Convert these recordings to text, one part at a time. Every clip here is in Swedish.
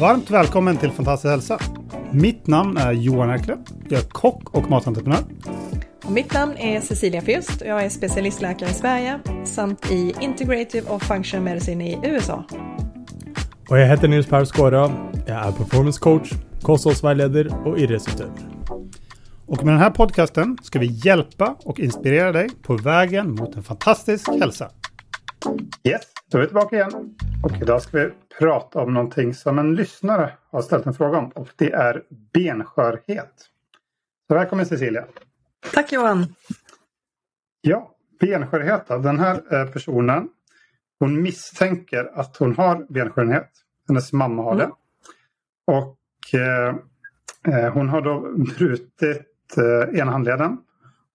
Varmt välkommen till Fantastisk hälsa. Mitt namn är Johan Erkle. Jag är kock och matentreprenör. Och mitt namn är Cecilia och jag är specialistläkare i Sverige samt i Integrative och Function Medicine i USA. Och jag heter Nils Per Skåra. Jag är performance coach, kosthållsvägledare och idrottsutövare. Och med den här podcasten ska vi hjälpa och inspirera dig på vägen mot en fantastisk hälsa. Yes, då är vi tillbaka igen. Och idag ska vi prata om någonting som en lyssnare har ställt en fråga om och det är benskörhet. Så välkommen Cecilia! Tack Johan! Ja, benskörhet då. Den här eh, personen hon misstänker att hon har benskörhet. Hennes mamma har det. Mm. Och eh, eh, hon har då brutit eh, ena handleden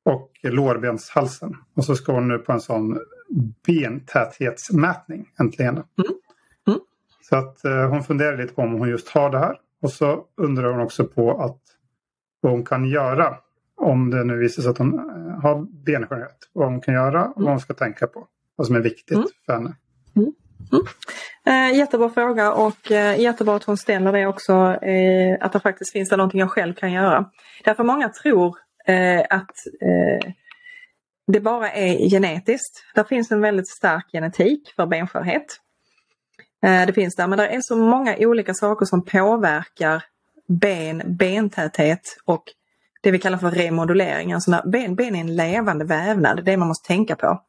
och lårbenshalsen. Och så ska hon nu på en sån bentäthetsmätning äntligen. Mm. Så att eh, hon funderar lite på om hon just har det här. Och så undrar hon också på att vad hon kan göra om det nu visar sig att hon eh, har benskörhet. Vad hon kan göra och vad hon ska tänka på. Vad som är viktigt Mm. för henne. Eh, jättebra fråga och eh, jättebra att hon ställer det också. Eh, att det faktiskt finns det någonting jag själv kan göra. Därför många tror eh, att eh, det bara är genetiskt. Det finns en väldigt stark genetik för benskörhet. Eh, det finns där, men det är så många olika saker som påverkar ben, bentäthet och det vi kallar för remodulering. Alltså när ben, ben är en levande vävnad, det är det man måste tänka på.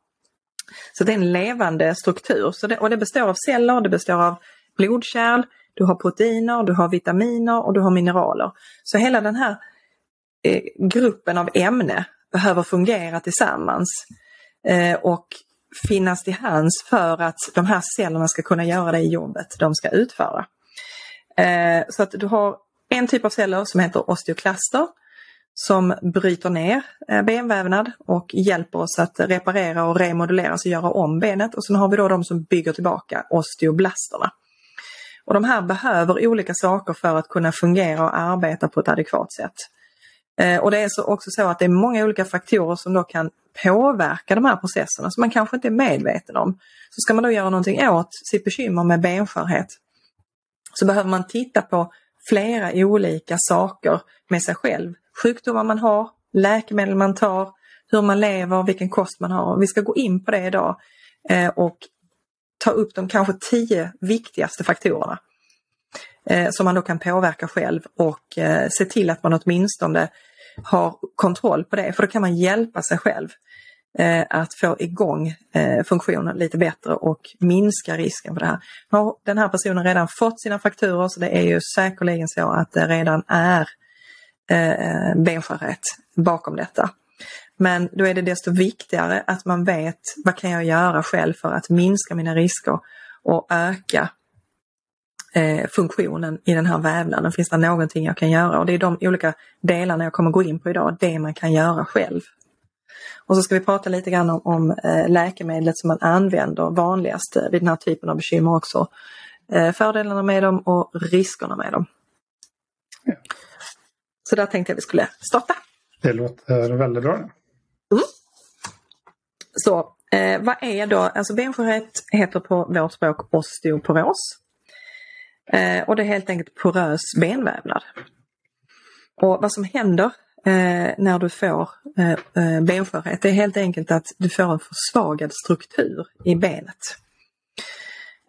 Så det är en levande struktur så det, och det består av celler, det består av blodkärl, du har proteiner, du har vitaminer och du har mineraler. Så hela den här eh, gruppen av ämne behöver fungera tillsammans eh, och finnas till hands för att de här cellerna ska kunna göra det jobbet de ska utföra. Eh, så att du har en typ av celler som heter osteoklaster som bryter ner eh, benvävnad och hjälper oss att reparera och remodulera, alltså göra om benet. Och sen har vi då de som bygger tillbaka, osteoblasterna. Och de här behöver olika saker för att kunna fungera och arbeta på ett adekvat sätt. Eh, och det är så också så att det är många olika faktorer som då kan påverka de här processerna som man kanske inte är medveten om. Så ska man då göra någonting åt sitt bekymmer med benskörhet så behöver man titta på flera olika saker med sig själv. Sjukdomar man har, läkemedel man tar, hur man lever, vilken kost man har. Vi ska gå in på det idag eh, och ta upp de kanske tio viktigaste faktorerna eh, som man då kan påverka själv och eh, se till att man åtminstone har kontroll på det för då kan man hjälpa sig själv eh, att få igång eh, funktionen lite bättre och minska risken för det här. Har den här personen redan fått sina fakturor så det är ju säkerligen så att det redan är eh, benskörhet bakom detta. Men då är det desto viktigare att man vet vad kan jag göra själv för att minska mina risker och öka eh, funktionen i den här vävnaden. Finns det någonting jag kan göra? Och det är de olika delarna jag kommer gå in på idag, det man kan göra själv. Och så ska vi prata lite grann om, om eh, läkemedlet som man använder vanligast vid den här typen av bekymmer också. Eh, fördelarna med dem och riskerna med dem. Ja. Så där tänkte jag vi skulle starta. Det låter väldigt bra. Så eh, vad är då, alltså benskörhet heter på vårt språk osteoporos. Eh, och det är helt enkelt porös benvävnad. Och vad som händer eh, när du får eh, eh, benskörhet det är helt enkelt att du får en försvagad struktur i benet.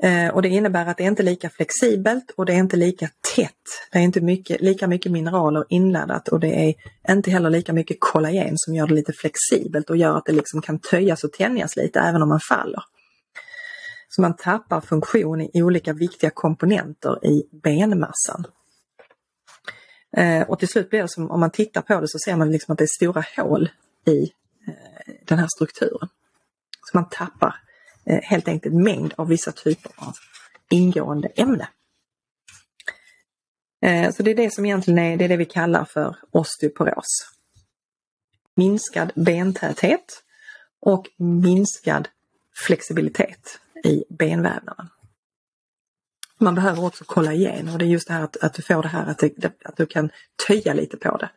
Eh, och det innebär att det är inte lika flexibelt och det är inte lika tätt. Det är inte mycket, lika mycket mineraler inladdat och det är inte heller lika mycket kollagen som gör det lite flexibelt och gör att det liksom kan töjas och tänjas lite även om man faller. Så man tappar funktion i olika viktiga komponenter i benmassan. Eh, och till slut blir det som, om man tittar på det så ser man liksom att det är stora hål i eh, den här strukturen. Så man tappar eh, helt enkelt mängd av vissa typer av ingående ämne. Så det är det som egentligen är, det är det vi kallar för osteoporos. Minskad bentäthet och minskad flexibilitet i benvävnaden. Man behöver också kollagen och det är just det här att, att du får det här att, det, att du kan töja lite på det.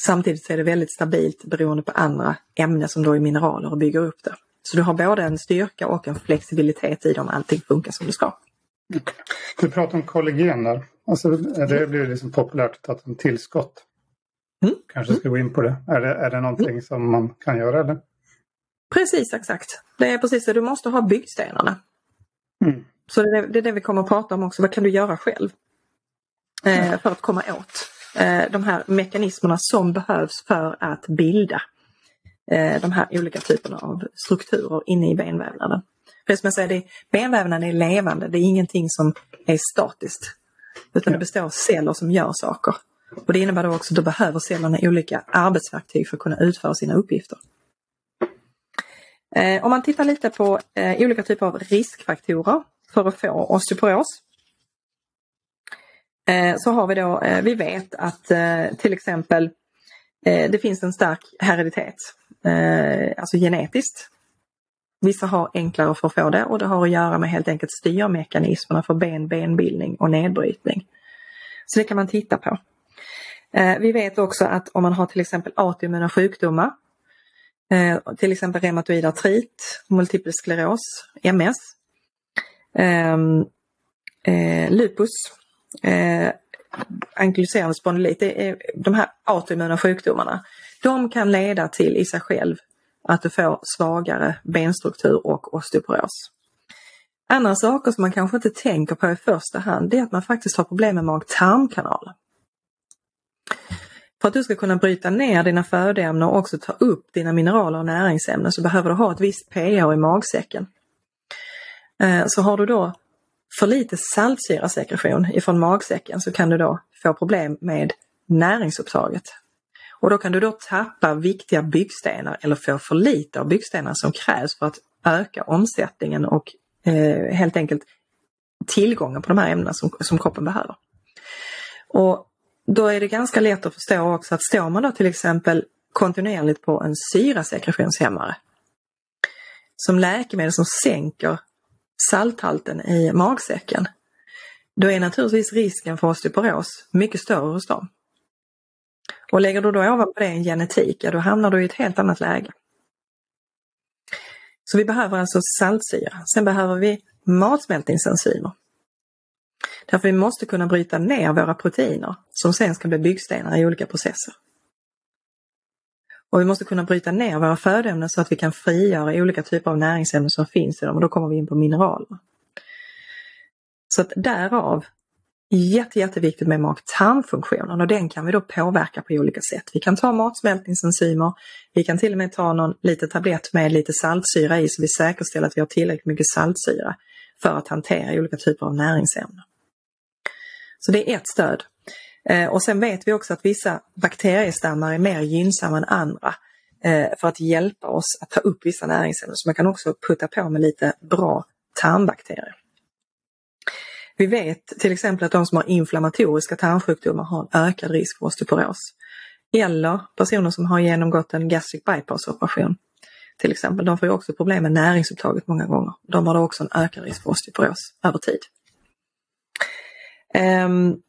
Samtidigt så är det väldigt stabilt beroende på andra ämnen som då är mineraler och bygger upp det. Så du har både en styrka och en flexibilitet i dem, allting funkar som det ska. Du pratar om kollagen där. Alltså, det blir liksom populärt att ta ett tillskott. Mm. Kanske ska gå in på det. Är det, är det någonting mm. som man kan göra? Eller? Precis, exakt. Det är precis det. Du måste ha byggstenarna. Mm. Så det är, det är, det vi kommer att prata om också. Vad kan du göra själv? Eh, för att komma åt eh, de här mekanismerna som behövs för att bilda eh, de här olika typerna av strukturer inne i benvävnaden. För som jag säger, det, benvävnaden är levande, det är ingenting som är statiskt. Utan det består av celler som gör saker. Och det innebär då också att då behöver cellerna olika arbetsverktyg för att kunna utföra sina uppgifter. Eh, om man tittar lite på eh, olika typer av riskfaktorer för att få osteoporos. Eh, så har vi då, eh, vi vet att eh, till exempel eh, det finns en stark hereditet, eh, alltså genetiskt. Vissa har enklare för att få det och det har att göra med helt enkelt styrmekanismerna för ben, benbildning och nedbrytning. Så det kan man titta på. Eh, vi vet också att om man har till exempel autoimmuna sjukdomar Eh, till exempel reumatoid artrit, multipel skleros, MS, eh, eh, lupus, eh, ankyloserande spondylit, det är de här autoimmuna sjukdomarna. De kan leda till i sig själv att du får svagare benstruktur och osteoporos. Andra saker som man kanske inte tänker på i första hand det är att man faktiskt har problem med mag-tarmkanalen. För att du ska kunna bryta ner dina födoämnen och också ta upp dina mineraler och näringsämnen så behöver du ha ett visst pH i magsäcken. Eh, så har du då för lite saltsyrasekretion ifrån magsäcken så kan du då få problem med näringsupptaget. Och då kan du då tappa viktiga byggstenar eller få för lite av byggstenar som krävs för att öka omsättningen och eh, helt enkelt tillgången på de här ämnena som, som kroppen behöver. Och då är det ganska lätt att förstå också att står man då till exempel kontinuerligt på en syrasekretionshämmare som läkemedel som sänker salthalten i magsäcken, då är naturligtvis risken för osteoporos mycket större hos dem. Och lägger du då ovanpå det en genetik, ja då hamnar du i ett helt annat läge. Så vi behöver alltså saltsyra. Sen behöver vi matsmältningsenzymer. Därför vi måste kunna bryta ner våra proteiner som sen ska bli byggstenar i olika processer. Och vi måste kunna bryta ner våra födoämnen så att vi kan frigöra olika typer av näringsämnen som finns i dem och då kommer vi in på mineraler. Så att därav jätte, jätteviktigt med mag-tarmfunktionen och den kan vi då påverka på olika sätt. Vi kan ta matsmältningsenzymer, vi kan till och med ta någon liten tablett med lite saltsyra i så vi säkerställer att vi har tillräckligt mycket saltsyra för att hantera olika typer av näringsämnen. Så det är ett stöd. Eh, och sen vet vi också att vissa bakteriestammar är mer gynnsamma än andra eh, för att hjälpa oss att ta upp vissa näringsämnen. Så man kan också putta på med lite bra tarmbakterier. Vi vet till exempel att de som har inflammatoriska tarmsjukdomar har en ökad risk för osteoporos. Eller personer som har genomgått en gastric bypass operation till exempel, de får ju också problem med näringsupptaget många gånger. De har då också en ökad risk för osteoporos över tid. Um,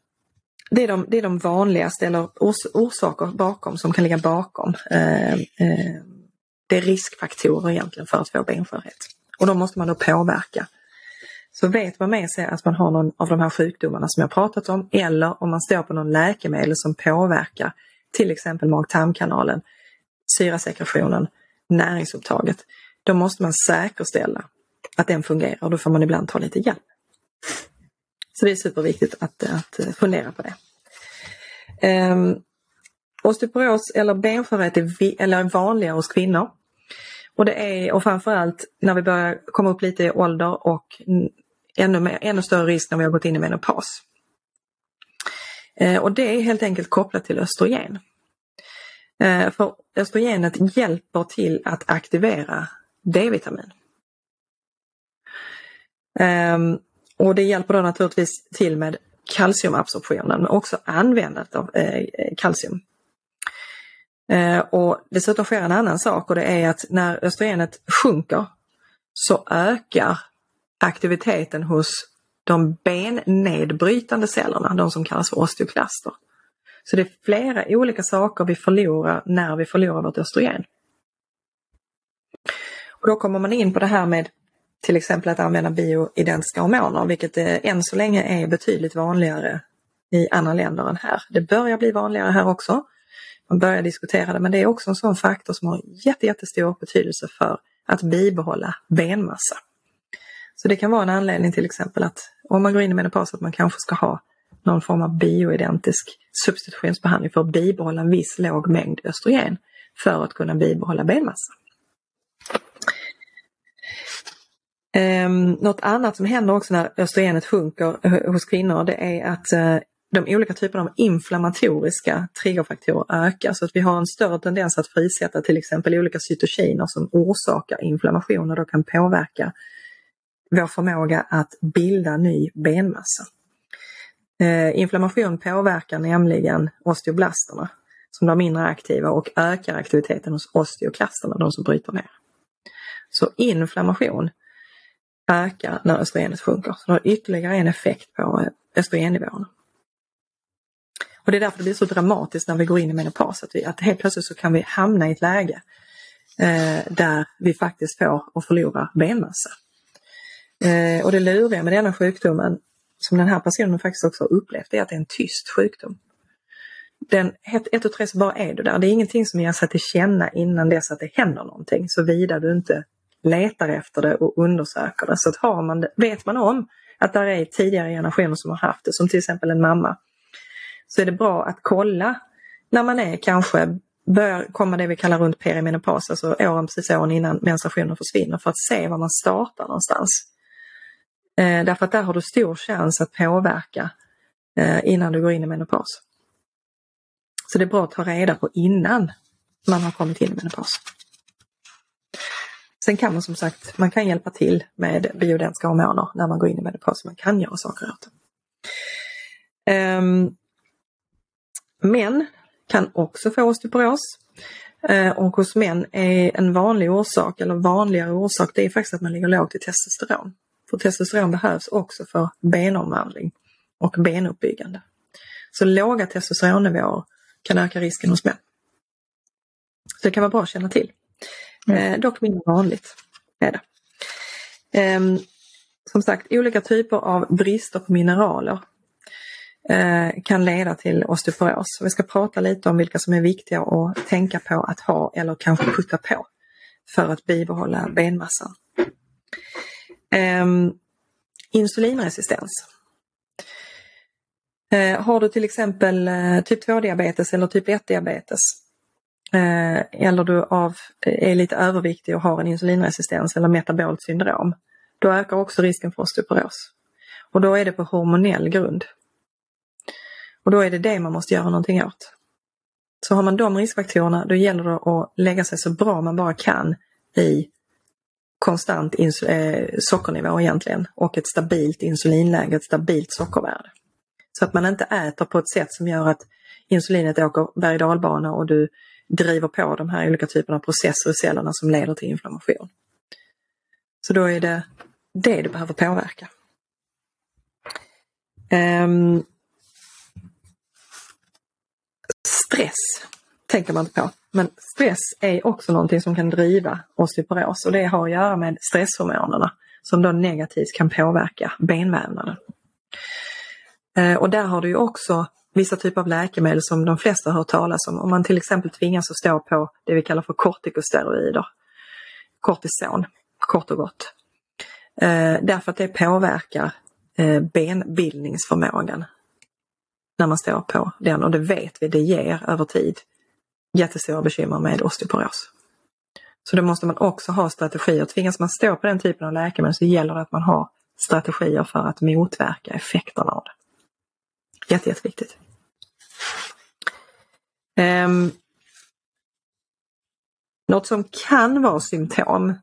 det är, de, det är de vanligaste eller ors orsaker bakom som kan ligga bakom. Uh, uh, det är riskfaktorer egentligen för att få benskörhet. Och de måste man då påverka. Så vet man med sig att man har någon av de här sjukdomarna som jag pratat om eller om man står på någon läkemedel som påverkar till exempel mag-tarmkanalen, syrasekretionen, näringsupptaget, då måste man säkerställa att den fungerar och då får man ibland ta lite hjälp. Så det är superviktigt att, att eh, fundera på det. Um, osteoporos eller benskörhet är, eller vanligare hos kvinnor. Och det är och framförallt när vi börjar komma upp lite i ålder och ännu, mer, ännu större risk när vi har gått in i menopaus. Uh, och det är helt enkelt kopplat till östrogen. Uh, för östrogenet hjälper till att aktivera D-vitamin. Um, och det hjälper då naturligtvis till med kalciumabsorptionen men också användandet av eh, kalcium. Eh, och dessutom sker en annan sak och det är att när östrogenet sjunker så ökar aktiviteten hos de bennedbrytande cellerna, de som kallas för osteoklaster. Så det är flera olika saker vi förlorar när vi förlorar vårt östrogen. Och då kommer man in på det här med till exempel att använda bioidentiska hormoner, vilket än så länge är betydligt vanligare i andra länder än här. Det börjar bli vanligare här också. Man börjar diskutera det, men det är också en sån faktor som har jätte, jättestor betydelse för att bibehålla benmassa. Så det kan vara en anledning till exempel att om man går in i menopaus att man kanske ska ha någon form av bioidentisk substitutionsbehandling för att bibehålla en viss låg mängd östrogen för att kunna bibehålla benmassa. Um, något annat som händer också när östrogenet sjunker eh, hos kvinnor det är att uh, de olika typerna av inflammatoriska triggerfaktorer ökar så att vi har en större tendens att frisätta till exempel olika cytokiner som orsakar inflammation och då kan påverka vår förmåga att bilda ny benmassa. Eh, inflammation påverkar nämligen osteoblasterna som blir mindre aktiva och ökar aktiviteten hos osteoklasterna, de som bryter ner. Så inflammation ökar när östrogenet sjunker. Så det har ytterligare en effekt på eh, östrogennivåerna. Och det är därför det blir så dramatiskt när vi går in i menopaus, att, vi, att helt plötsligt så kan vi hamna i ett läge eh, där vi faktiskt får och förlorar benmassa. Eh, och det luriga med denna sjukdomen, som den här personen faktiskt också har upplevt, är att det är en tyst sjukdom. Den, ett, ett och tre så bara är du där. Det är ingenting som ger sig till känna innan dess att det händer någonting, såvida du inte letar efter det och undersöker det. Så att har man det, vet man om att det är tidigare generationer som har haft det, som till exempel en mamma, så är det bra att kolla när man är kanske börjar komma det vi kallar runt perimenopaus, alltså åren precis åren innan menstruationen försvinner för att se var man startar någonstans. Eh, därför att där har du stor chans att påverka eh, innan du går in i menopaus. Så det är bra att ta reda på innan man har kommit in i menopaus. Sen kan man som sagt, man kan hjälpa till med bioidentiska hormoner när man går in i menopaus. Man kan göra saker åt det. Um, ehm, män kan också få osteoporos. Uh, och hos män är en vanlig orsak, eller vanligare orsak, det är faktiskt att man ligger lågt i testosteron. För testosteron behövs också för benomvandling och benuppbyggande. Så låga testosteronnivåer kan öka risken hos män. Så det kan vara bra att känna till. Mm. Eh, dock mindre vanligt är det. Eh, som sagt, olika typer av brister på mineraler eh, kan leda till osteoporos. Vi ska prata lite om vilka som är viktiga att tänka på att ha eller kanske putta på för att bibehålla benmassan. Ehm, insulinresistens. Eh, har du till exempel eh, typ 2-diabetes eller typ 1-diabetes eh, eller du av, är lite överviktig och har en insulinresistens eller metabolt syndrom, då ökar också risken för osteoporos. Och då är det på hormonell grund. Och då är det det man måste göra någonting åt. Så har man de riskfaktorerna då gäller det att lägga sig så bra man bara kan i konstant eh, sockernivå egentligen och ett stabilt insulinläge, ett stabilt sockervärde. Så att man inte äter på ett sätt som gör att insulinet åker berg dalbana och du driver på de här olika typerna av processer i cellerna som leder till inflammation. Så då är det det du behöver påverka. Um, stress tänker man inte på. Men stress är också någonting som kan driva osteoporos och det har att göra med stresshormonerna som då negativt kan påverka benvävnaden. Ehm, och där har du ju också vissa typer av läkemedel som de flesta har hört talas om. Om man till exempel tvingas att stå på det vi kallar för kortikosteroider, kortison, kort och gott. Eh, därför att det påverkar eh, benbildningsförmågan när man står på den och det vet vi, det ger över tid jättestora bekymmer med osteoporos. Så då måste man också ha strategier. Tvingas man stå på den typen av läkemedel så gäller det att man har strategier för att motverka effekterna av det. Jätte, jätteviktigt. Um, något som kan vara symptom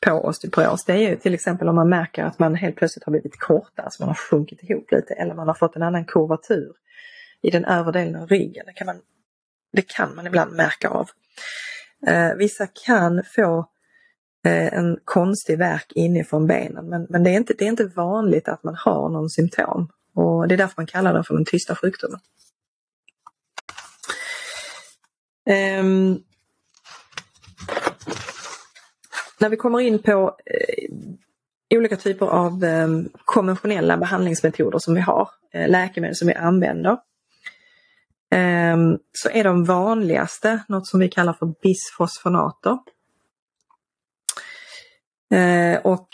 på osteoporos det är ju till exempel om man märker att man helt plötsligt har blivit kortare, alltså man har sjunkit ihop lite eller man har fått en annan kurvatur i den övre delen av ryggen. Det kan man det kan man ibland märka av. Eh, vissa kan få eh, en konstig verk inifrån benen men, men det, är inte, det är inte vanligt att man har någon symptom och det är därför man kallar den för den tysta sjukdomen. Um, när vi kommer in på eh, olika typer av eh, konventionella behandlingsmetoder som vi har, eh, läkemedel som vi använder. Ehm, så är de vanligaste något som vi kallar för bisfosfonater. Eh, och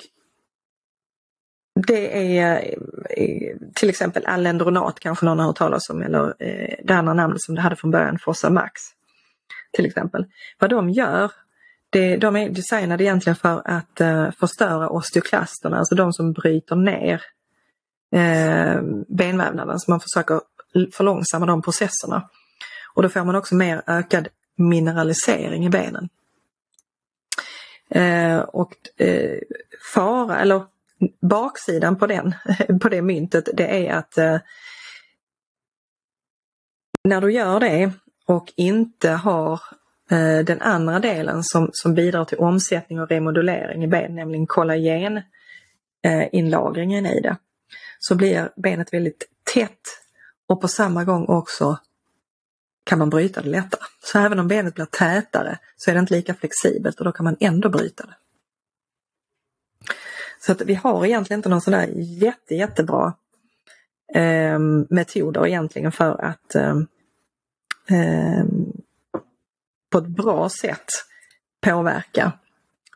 det är eh, till exempel Alendronat kanske någon har hört talas om eller eh, det andra namnet som det hade från början, Fosamax. Till exempel. Vad de gör, det, de är designade egentligen för att uh, förstöra osteoklasterna, alltså de som bryter ner uh, benvävnaden. Så man försöker förlångsamma de processerna. Och då får man också mer ökad mineralisering i benen. Uh, och fara, eller baksidan på, den, på det myntet det är att eh, när du gör det och inte har eh, den andra delen som, som bidrar till omsättning och remodulering i ben, nämligen kollageninlagringen eh, i det, så blir benet väldigt tätt och på samma gång också kan man bryta det lättare. Så även om benet blir tätare så är det inte lika flexibelt och då kan man ändå bryta det. Så att vi har egentligen inte någon sån där jätte, jättebra eh, metoder egentligen för att eh, eh, på ett bra sätt påverka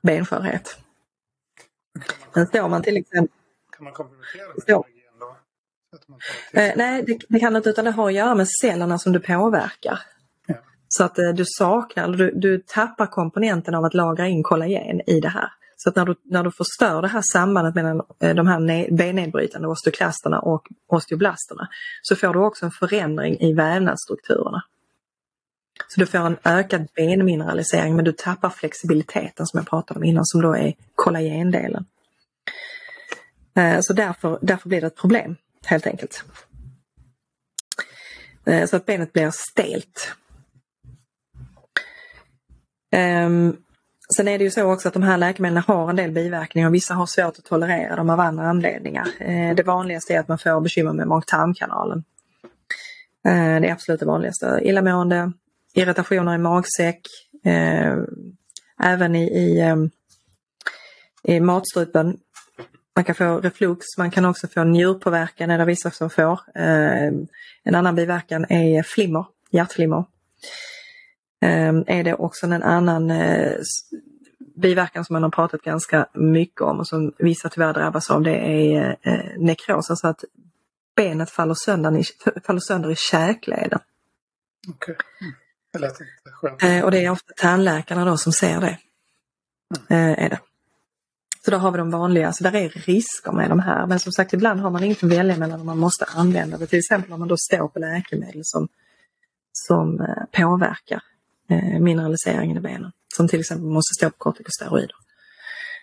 benskörhet. Men står man till exempel... Kan man komplementera med så. Eh, nej, det, det, kan inte utan det har att göra med cellerna som du påverkar. Ja. Så att eh, du saknar, du, du tappar komponenten av att lagra in kollagen i det här. Så att när du, när du förstör det här sambandet mellan eh, de här bennedbrytande osteoklasterna och osteoblasterna så får du också en förändring i vävnadsstrukturerna. Så du får en ökad benmineralisering men du tappar flexibiliteten som jag pratade om innan som då är kollagendelen. Eh, så därför, därför blir det ett problem helt enkelt. Eh, så att benet blir stelt. Ehm, Sen är det ju så också att de här läkemedlen har en del biverkningar och vissa har svårt att tolerera dem av andra anledningar. Eh, det vanligaste är att man får bekymmer med mag-tarmkanalen. Eh, det är absolut det vanligaste. Illamående, irritationer i magsäck, eh, även i, i, ehm, i matstrupen. Man kan få reflux, man kan också få njurpåverkan, är det vissa som får. En annan biverkan är flimmer, hjärtflimmer. Ehm, är det också en annan eh, biverkan som man har pratat ganska mycket om och som vissa tyvärr drabbas av det är eh, nekros, alltså att benet faller sönder i, faller sönder i käkleden. Okay. Mm. Det lät inte skönt. Eh, och det är ofta tandläkarna då som ser det. Mm. Är det. Så då har vi de vanliga, så där är risker med de här. Men som sagt ibland har man inget att välja mellan om man måste använda det. Till exempel om man då står på läkemedel som, som påverkar eh, Eh, mineraliseringen i benen. Som till exempel måste stå på kortikosteroider.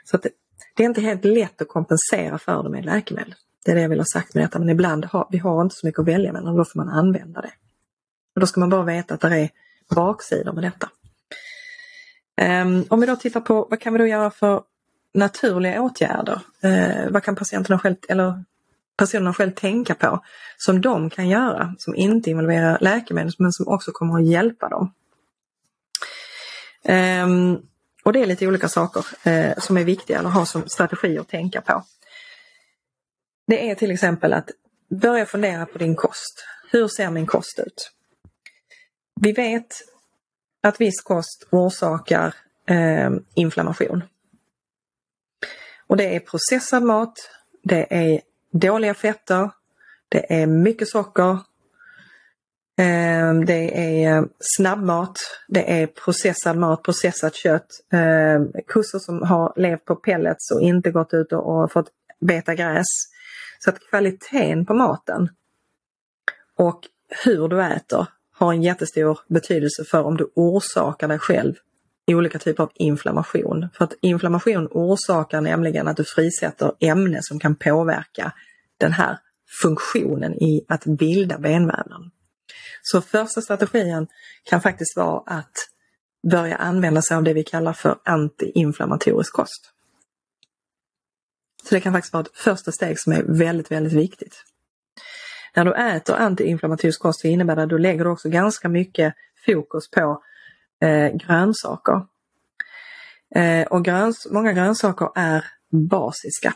Så det, det, är inte helt lätt att kompensera för det med läkemedel. Det är det jag vill ha sagt med detta. Men ibland har vi har inte så mycket att välja mellan och då får man använda det. Och då ska man bara veta att det är baksidor med detta. Um, om vi då tittar på vad kan vi då göra för naturliga åtgärder? Uh, vad kan patienterna själv, eller personerna själv tänka på som de kan göra som inte involverar läkemedel men som också kommer att hjälpa dem? Um, och det är lite olika saker uh, som är viktiga att ha som strategi att tänka på. Det är till exempel att börja fundera på din kost. Hur ser min kost ut? Vi vet att viss kost orsakar eh, inflammation. Och det är processad mat, det är dåliga fetter, det är mycket socker, Ehm, det är eh, snabbmat, det är processad mat, processat kött, ehm, kossor som har levt på pellets och inte gått ut och fått beta gräs. Så att kvaliteten på maten och hur du äter har en jättestor betydelse för om du orsakar dig själv olika typer av inflammation. För att inflammation orsakar nämligen att du frisätter ämnen som kan påverka den här funktionen i att bilda benvävnaden. Så första strategin kan faktiskt vara att börja använda sig av det vi kallar för antiinflammatorisk kost. Så det kan faktiskt vara ett första steg som är väldigt, väldigt viktigt. När du äter antiinflammatorisk kost så innebär det att du lägger också ganska mycket fokus på eh, grönsaker. Eh, och gröns många grönsaker är basiska.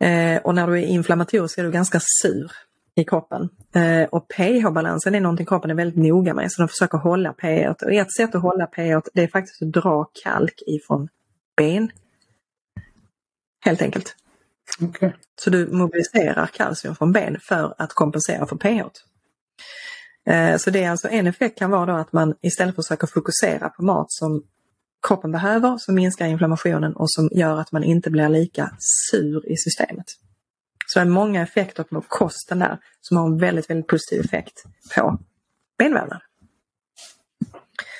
Eh, och när du är inflammatorisk är du ganska sur i kroppen. Eh, och pH-balansen är någonting kroppen är väldigt noga med så de försöker hålla pH. Och ett sätt att hålla pH det är faktiskt att dra kalk ifrån ben. Helt enkelt. Okay. Så du mobiliserar kalcium från ben för att kompensera för pH. Eh, så det är alltså en effekt kan vara då att man istället försöker fokusera på mat som kroppen behöver, som minskar inflammationen och som gör att man inte blir lika sur i systemet. Så det är många effekter på kosten där som har en väldigt, väldigt positiv effekt på benvävnaden.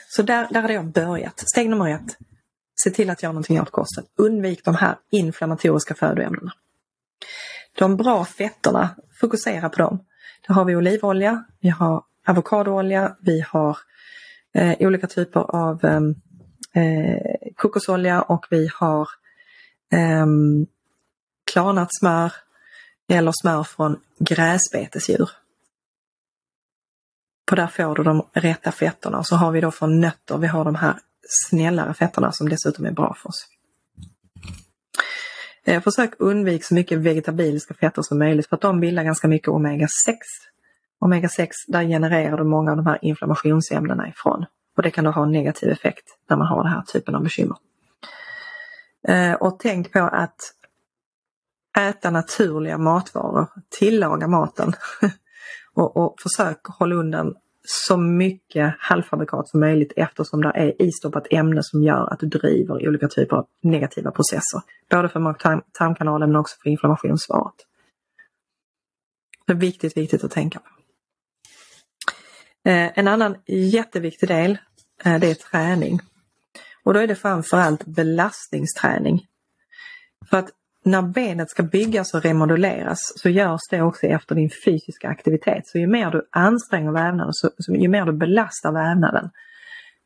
Så där, där hade jag börjat. Steg nummer ett. Se till att göra någonting åt kosten. Undvik de här inflammatoriska födoämnena. De bra fetterna, fokusera på dem. Där har vi olivolja, vi har avokadoolja, vi har eh, olika typer av ehm, eh, kokosolja och vi har eh, klarnat smör eller smör från gräsbetesdjur. För där får du de rätta fetterna. Och så har vi då från nötter, vi har de här snällare fetterna som dessutom är bra för oss. Eh, försök undvika så mycket vegetabiliska fetter som möjligt för att de bildar ganska mycket omega-6. Omega-6, där genererar du många av de här inflammationsämnena ifrån. Och det kan då ha en negativ effekt när man har den här typen av bekymmer. Eh, och tänk på att äta naturliga matvaror, tillaga maten och, och försök hålla undan så mycket halvfabrikat som möjligt eftersom det är istoppat ämne som gör att du driver olika typer av negativa processer. Både för tarmkanalen men också för inflammationssvaret. Det är viktigt, viktigt att tänka på. Eh, en annan jätteviktig del eh, det är träning. Och då är det framförallt belastningsträning. För att när benet ska byggas och remoduleras så görs det också efter din fysiska aktivitet. Så ju mer du anstränger vävnaden, så, så, ju mer du belastar vävnaden,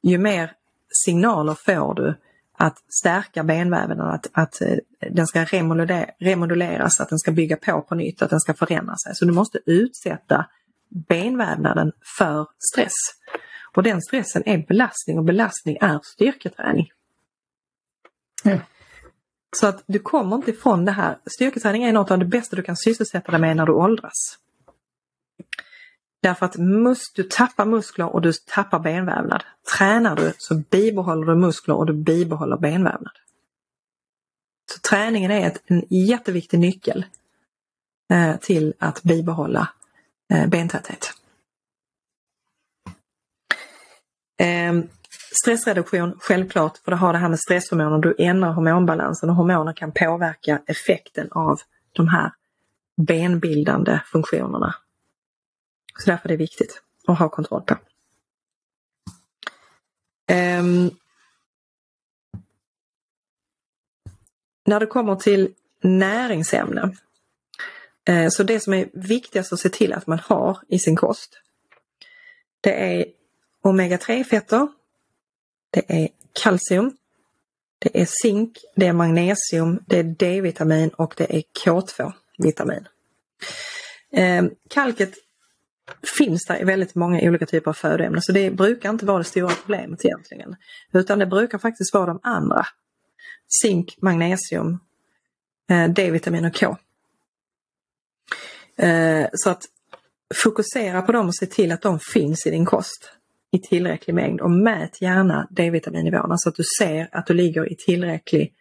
ju mer signaler får du att stärka benvävnaden, att, att eh, den ska remoduleras, att den ska bygga på på nytt, att den ska förändra sig. Så du måste utsätta benvävnaden för stress. Och den stressen är belastning och belastning är styrketräning. Mm. Så att du kommer inte ifrån det här. Styrketräning är något av det bästa du kan sysselsätta dig med när du åldras. Därför att mus du tappar muskler och du tappar benvävnad. Tränar du så bibehåller du muskler och du bibehåller benvävnad. Så träningen är ett, en jätteviktig nyckel eh, till att bibehålla eh, bentäthet. Eh, Stressreduktion, självklart, för det har det här med stresshormoner. Du ändrar hormonbalansen och hormoner kan påverka effekten av de här benbildande funktionerna. Så därför är det viktigt att ha kontroll på. Um, när det kommer till näringsämnen. Uh, så det som är viktigast att se till att man har i sin kost. Det är omega-3 fetter, det är kalcium, det är zink, det är magnesium, det är D-vitamin och det är K2-vitamin. Eh, kalket finns där i väldigt många olika typer av födoämnen så det brukar inte vara det stora problemet egentligen. Utan det brukar faktiskt vara de andra. Zink, magnesium, eh, D-vitamin och K. Eh, så att fokusera på dem och se till att de finns i din kost i tillräcklig mängd och mät gärna D-vitaminnivåerna så alltså att du ser att du ligger i tillräcklig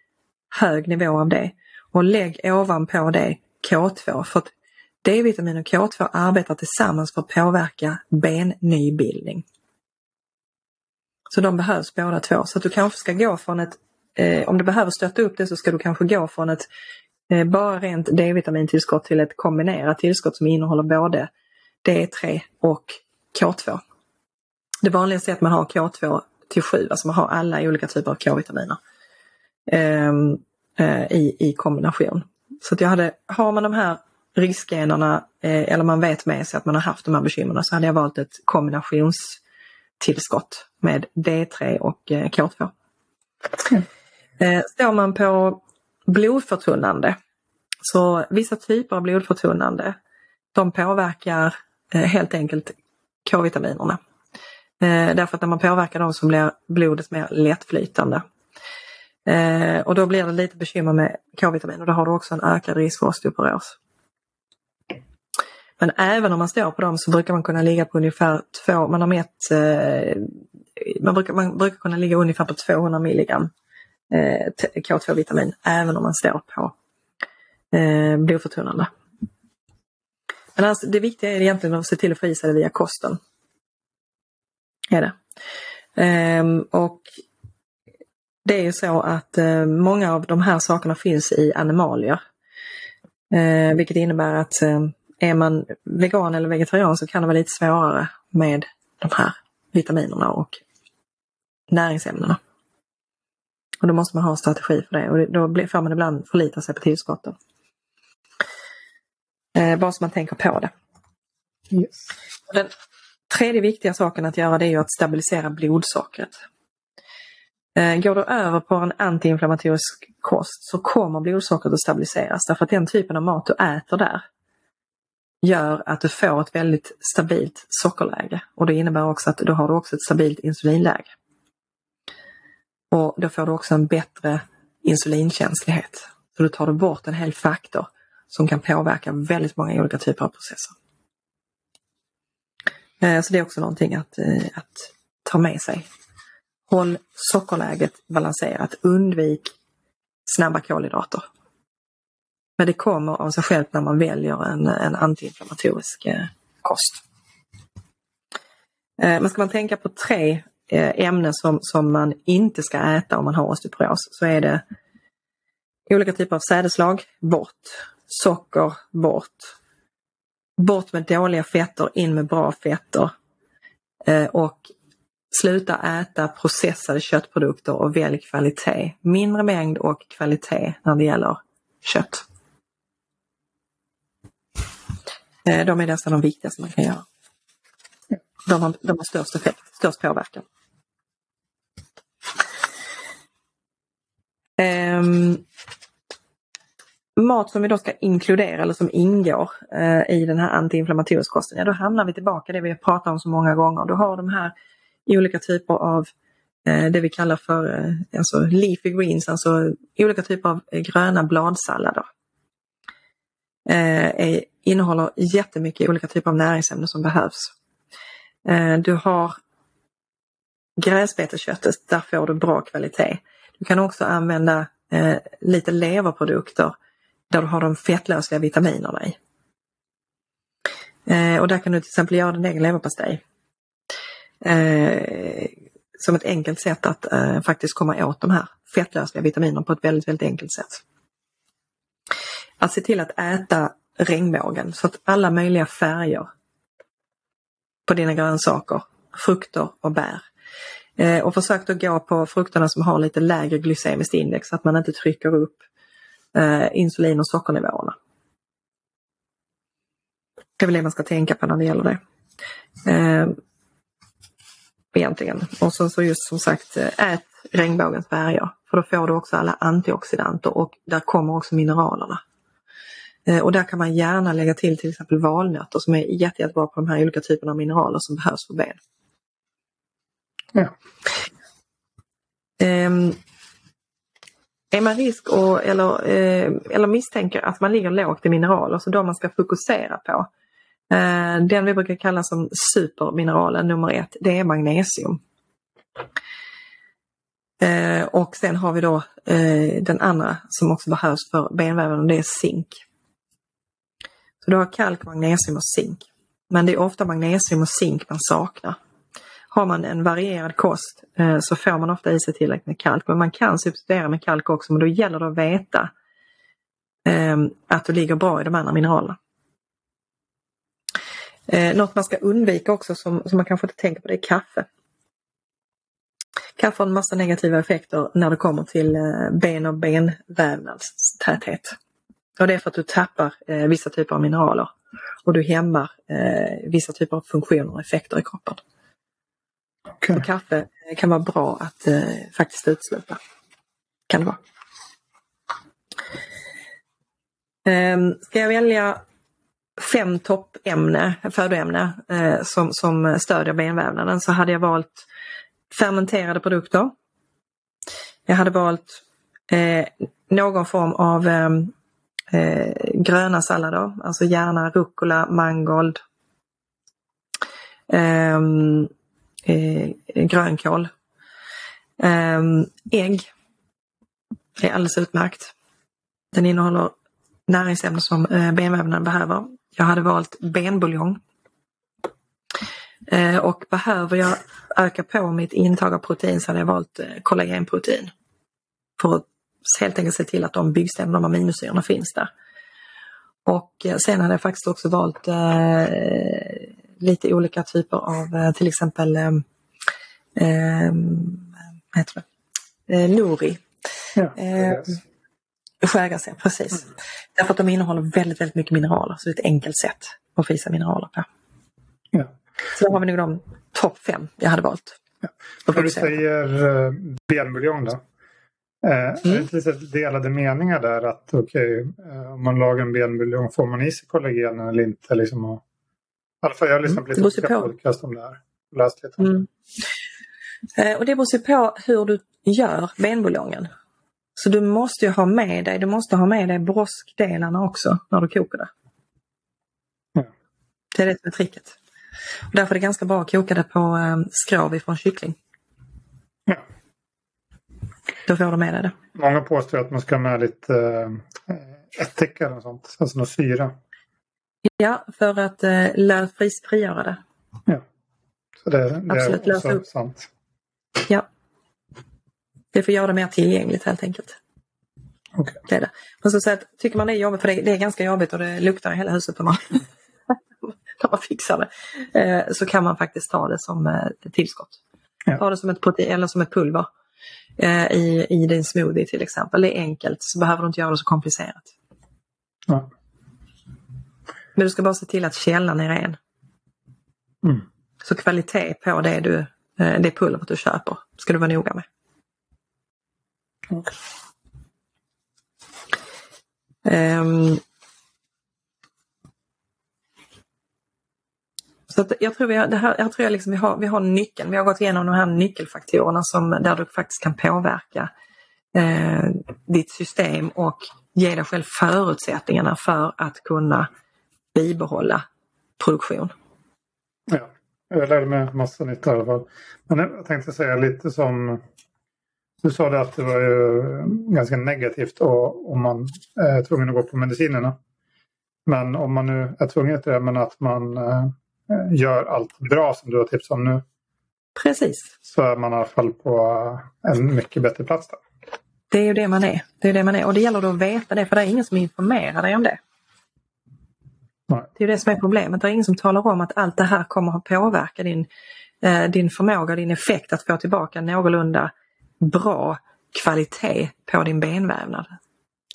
hög nivå av det. Och lägg ovanpå det K2 för att D-vitamin och K2 arbetar tillsammans för att påverka bennybildning. Så de behövs båda två. Så att du kanske ska gå från ett, eh, om du behöver stötta upp det så ska du kanske gå från ett eh, bara rent D-vitamintillskott till ett kombinerat tillskott som innehåller både D3 och K2. Det vanligaste är att man har K2 till 7, alltså man har alla olika typer av K-vitaminer eh, eh, i, i kombination. Så att jag hade, har man de här riskgenerna eh, eller man vet med sig att man har haft de här bekymren så hade jag valt ett kombinationstillskott med D3 och eh, K2. Mm. Står man på blodförtunnande så vissa typer av blodförtunnande de påverkar helt enkelt K-vitaminerna. Eh, därför att när man påverkar dem så blir blodet mer lättflytande. Eh, och då blir det lite bekymmer med K-vitamin och då har du också en ökad risk för osteoporos. Men även om man står på dem så brukar man kunna ligga på ungefär två, man har mätt, eh, man, brukar, man brukar kunna ligga ungefär på 200 milligram eh, K2-vitamin även om man står på eh, blodförtunnande. Men alltså, det viktiga är egentligen att se till att få i sig det via kosten. Är det. Ehm, och det är ju så att eh, många av de här sakerna finns i animalier. Eh, vilket innebär att eh, är man vegan eller vegetarian så kan det vara lite svårare med de här vitaminerna och näringsämnena. Och då måste man ha en strategi för det och då får man ibland förlita sig på tillskotten. Eh, bara så man tänker på det. Yes. Den tredje viktiga saken att göra det är ju att stabilisera blodsockret. Eh, går du över på en antiinflammatorisk kost så kommer blodsockret att stabiliseras därför att den typen av mat du äter där gör att du får ett väldigt stabilt sockerläge och det innebär också att då har du också ett stabilt insulinläge. Och då får du också en bättre insulinkänslighet. Så då tar du bort en hel faktor som kan påverka väldigt många olika typer av processer. Eh, så det är också någonting att, eh, att ta med sig. Håll sockerläget balanserat, undvik snabba kolhydrater. Men det kommer av sig självt när man väljer en, en antiinflammatorisk eh, kost. Men ska man tänka på tre ämnen som, som man inte ska äta om man har osteoporos så är det olika typer av sädeslag, bort socker bort. Bort med dåliga fetter, in med bra fetter. Eh, och sluta äta processade köttprodukter och välj kvalitet. Mindre mängd och kvalitet när det gäller kött. Eh, de är nästan de viktigaste man kan göra. De har, de har störst effekt, störst påverkan. Um, mat som vi då ska inkludera eller som ingår eh, i den här antiinflammatoriska kosten, ja då hamnar vi tillbaka det vi har pratat om så många gånger. Du har de här olika typer av eh, det vi kallar för eh, alltså leafy greens, alltså olika typer av eh, gröna bladsallader. Eh, innehåller jättemycket olika typer av näringsämnen som behövs. Eh, du har gräsbeteköttet, där får du bra kvalitet. Du kan också använda eh, lite leverprodukter där du har de fettlösliga vitaminerna i. Eh, och där kan du till exempel göra din egen leverpastej. Eh, som ett enkelt sätt att eh, faktiskt komma åt de här fettlösliga vitaminerna på ett väldigt, väldigt enkelt sätt. Att se till att äta regnbågen så att alla möjliga färger på dina grönsaker, frukter och bär. Eh, och försök att gå på frukterna som har lite lägre glycemiskt index så att man inte trycker upp eh, insulin och sockernivåerna. Det är väl det man ska tänka på när det gäller det. Eh, egentligen. Och så, så just som sagt, eh, ät regnbågens färger. För då får du också alla antioxidanter och där kommer också mineralerna. Eh, och där kan man gärna lägga till till exempel valnötter som är jätte, jättebra på de här olika typerna av mineraler som behövs för ben. Ja. Um, är man risk och, eller, eh, eller misstänker att man ligger lågt i mineraler, så de man ska fokusera på. Eh, den vi brukar kalla som supermineralen nummer ett, det är magnesium. Eh, och sen har vi då eh, den andra som också behövs för benväven det är zink. Så du har kalk, magnesium och zink. Men det är ofta magnesium och zink man saknar har man en varierad kost eh, så får man ofta i sig tillräckligt med kalk. Men man kan substituera med kalk också men då gäller det att veta eh, att du ligger bra i de andra mineralerna. Eh, något man ska undvika också som, som man kanske inte tänker på det är kaffe. Kaffe har en massa negativa effekter när det kommer till eh, ben och benvävnadstäthet. Och det är för att du tappar eh, vissa typer av mineraler och du hämmar eh, vissa typer av funktioner och effekter i kroppen. Okay. Och kaffe kan vara bra att eh, faktiskt utesluta. Kan det vara. Um, ska jag välja fem toppämne, födoämne eh, som, som stödjer benvävnaden så hade jag valt fermenterade produkter. Jag hade valt Eh, någon form av eh, eh, gröna sallader, alltså gärna rucola, mangold, ehm, eh, grönkål. Eh, ägg är alldeles utmärkt. Den innehåller näringsämnen som eh, benvävnaden behöver. Jag hade valt benbuljong. Eh, och behöver jag öka på mitt intag av protein så hade jag valt eh, kollagenprotein. För att helt enkelt se till att de byggstämmorna och aminosyrorna finns där. Och eh, sen hade jag faktiskt också valt eh, lite olika typer av eh, till exempel eh, eh, vad heter det? Eh, Nori. Ja, Eh, ja, precis. Därför att de innehåller väldigt, väldigt mycket mineraler. Så det är ett enkelt sätt att få i sig mineraler på. ja. Så då har vi nog de topp fem jag hade valt. att När du säger uh, benbuljong då. Eh, Är det Mm. lite delade meningar där att okej, eh, om man lagar en benbuljong får man i sig kollagenen eller inte? Liksom, och, alla fall jag har lyssnat på Mm, lite det olika på. podcast om det här. Läst lite om Mm. Eh, Och det beror sig på hur du gör benbuljongen. Så du måste ju ha med dig, du måste ha med dig broskdelarna också när du kokar det. Ja. Det är det som är tricket. Och därför är det ganska bra att koka det på eh, skrov ifrån kyckling. Ja. Då får du med dig det. Många påstår att man ska ha med lite eh, ättika eller sånt. Alltså någon syra. Ja, för att eh, fris- frigöra det. Så det, det Absolut, är också upp. sant. Ja. Det får göra det mer tillgängligt helt enkelt. Okej. Det är det. Men så, så att, tycker man det är jobbigt, för det, det är ganska jobbigt och det luktar i hela huset när man, när man fixar det. Eh, så kan man faktiskt ta det som eh, tillskott. Ja. Ta det som ett protein eller som ett pulver eh, i, i din smoothie till exempel. Det är enkelt så behöver du inte göra det så komplicerat. Ja. Men du ska bara se till att källan är ren. Mm. Så kvalitet på det, du, eh, det pulvret du köper ska du vara noga med. Okej. Ehm. så jag tror, vi har, det här, jag tror jag liksom vi, har, vi har nyckeln. Vi har gått igenom de här nyckelfaktorerna som, där du faktiskt kan påverka eh, ditt system och ge dig själv förutsättningarna för att kunna bibehålla produktion. Ja, jag lärde mig massa nytt i alla fall. Men jag tänkte säga lite som du sa det att det var ju ganska negativt om man är tvungen att gå på medicinerna. Men om man nu är tvungen till det, men att man eh, gör allt bra som du har tipsat om nu Precis, så är man i alla fall på en mycket bättre plats där. det är ju det man är. Det är det man är och det gäller då att veta det för det är ingen som informerar dig om det. Nej. Det är ju det som är problemet. Det är ingen som talar om att allt det här kommer att påverka din, eh, din förmåga din effekt att få tillbaka någorlunda bra kvalitet på din benvävnad.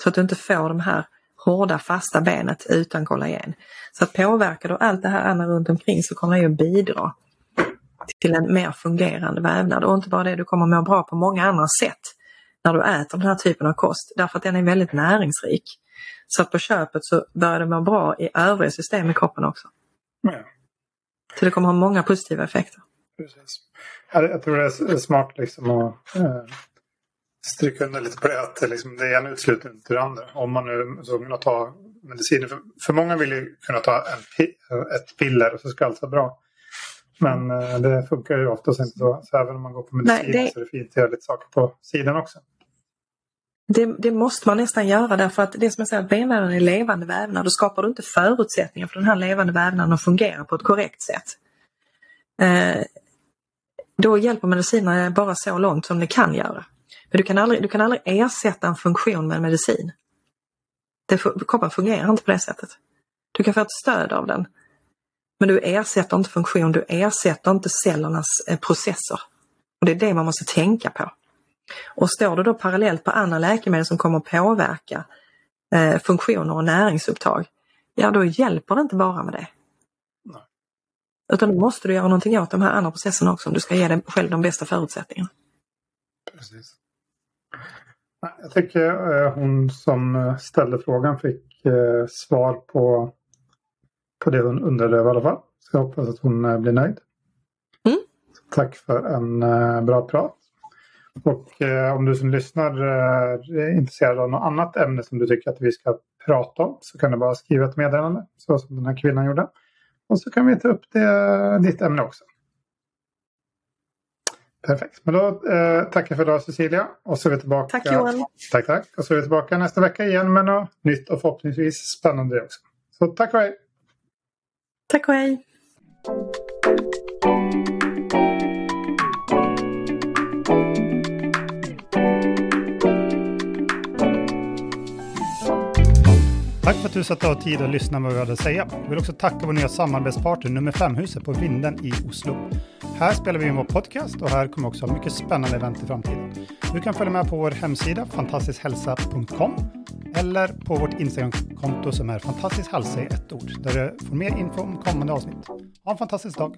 Så att du inte får de här hårda fasta benet utan kollagen. Så att påverkar du allt det här andra runt omkring så kommer det ju bidra till en mer fungerande vävnad. Och inte bara det, du kommer må bra på många andra sätt när du äter den här typen av kost. Därför att den är väldigt näringsrik. Så att på köpet så börjar det må bra i övriga system i kroppen också. Ja, Så det kommer ha många positiva effekter. precis. Jag, tror det är smart liksom att eh, stryka under lite på det. Att det liksom, det ena utesluter inte det andra. Om man nu tvungen att ta mediciner. För, för många vill ju kunna ta en, pi- ett piller och så ska allt vara bra. Men eh, det funkar ju oftast inte så. Så även om man går på medicin Nej, det- så är det fint att göra lite saker på sidan också. Det, det måste man nästan göra därför att det som jag säger, att benvävnaden är levande vävnad. Då skapar du inte förutsättningar för den här levande vävnaden att fungera på ett korrekt sätt. Eh, då hjälper medicinerna bara så långt som det kan göra. Men du kan aldrig, du kan aldrig ersätta en funktion med en medicin. Det, kroppen fungerar inte på det sättet. Du kan få ett stöd av den. Men du ersätter inte funktion, du ersätter inte cellernas eh, processer. Och Det är det man måste tänka på. Och står du då parallellt på andra läkemedel som kommer påverka eh, funktioner och näringsupptag, ja då hjälper det inte bara med det. Nej. Utan då måste du göra någonting åt de här andra processerna också om du ska ge dig själv de bästa förutsättningarna. Precis. Jag tycker eh, hon som eh, ställde frågan fick eh, svar på, på det hon undrade över i alla fall. Så jag hoppas att hon blir nöjd. Mm. Tack för en bra prat. Och eh, om du som lyssnar eh, är intresserad av något annat ämne som du tycker att vi ska prata om så kan du bara skriva ett meddelande så som den här kvinnan gjorde. Och så kan vi ta upp det, ditt ämne också. Perfekt. Men då eh, tackar för idag Cecilia. Och så är vi tillbaka. Tack Johan. Tack, tack. Och så är vi tillbaka nästa vecka igen med något nytt och förhoppningsvis spännande också. Så tack och hej! Tack och hej! För att du satt av tid att lyssna på vad vi hade att säga. Jag vill också tacka vår nya samarbetspartner nummer 5-huset på Vinden i Oslo. Här spelar vi in vår podcast och här kommer också ha mycket spännande event i framtiden. Du kan följa med på vår hemsida fantastiskhälsa.com eller på vårt Instagramkonto som är fantastisk hälsa i ett ord där du får mer info om kommande avsnitt. Ha en fantastisk dag!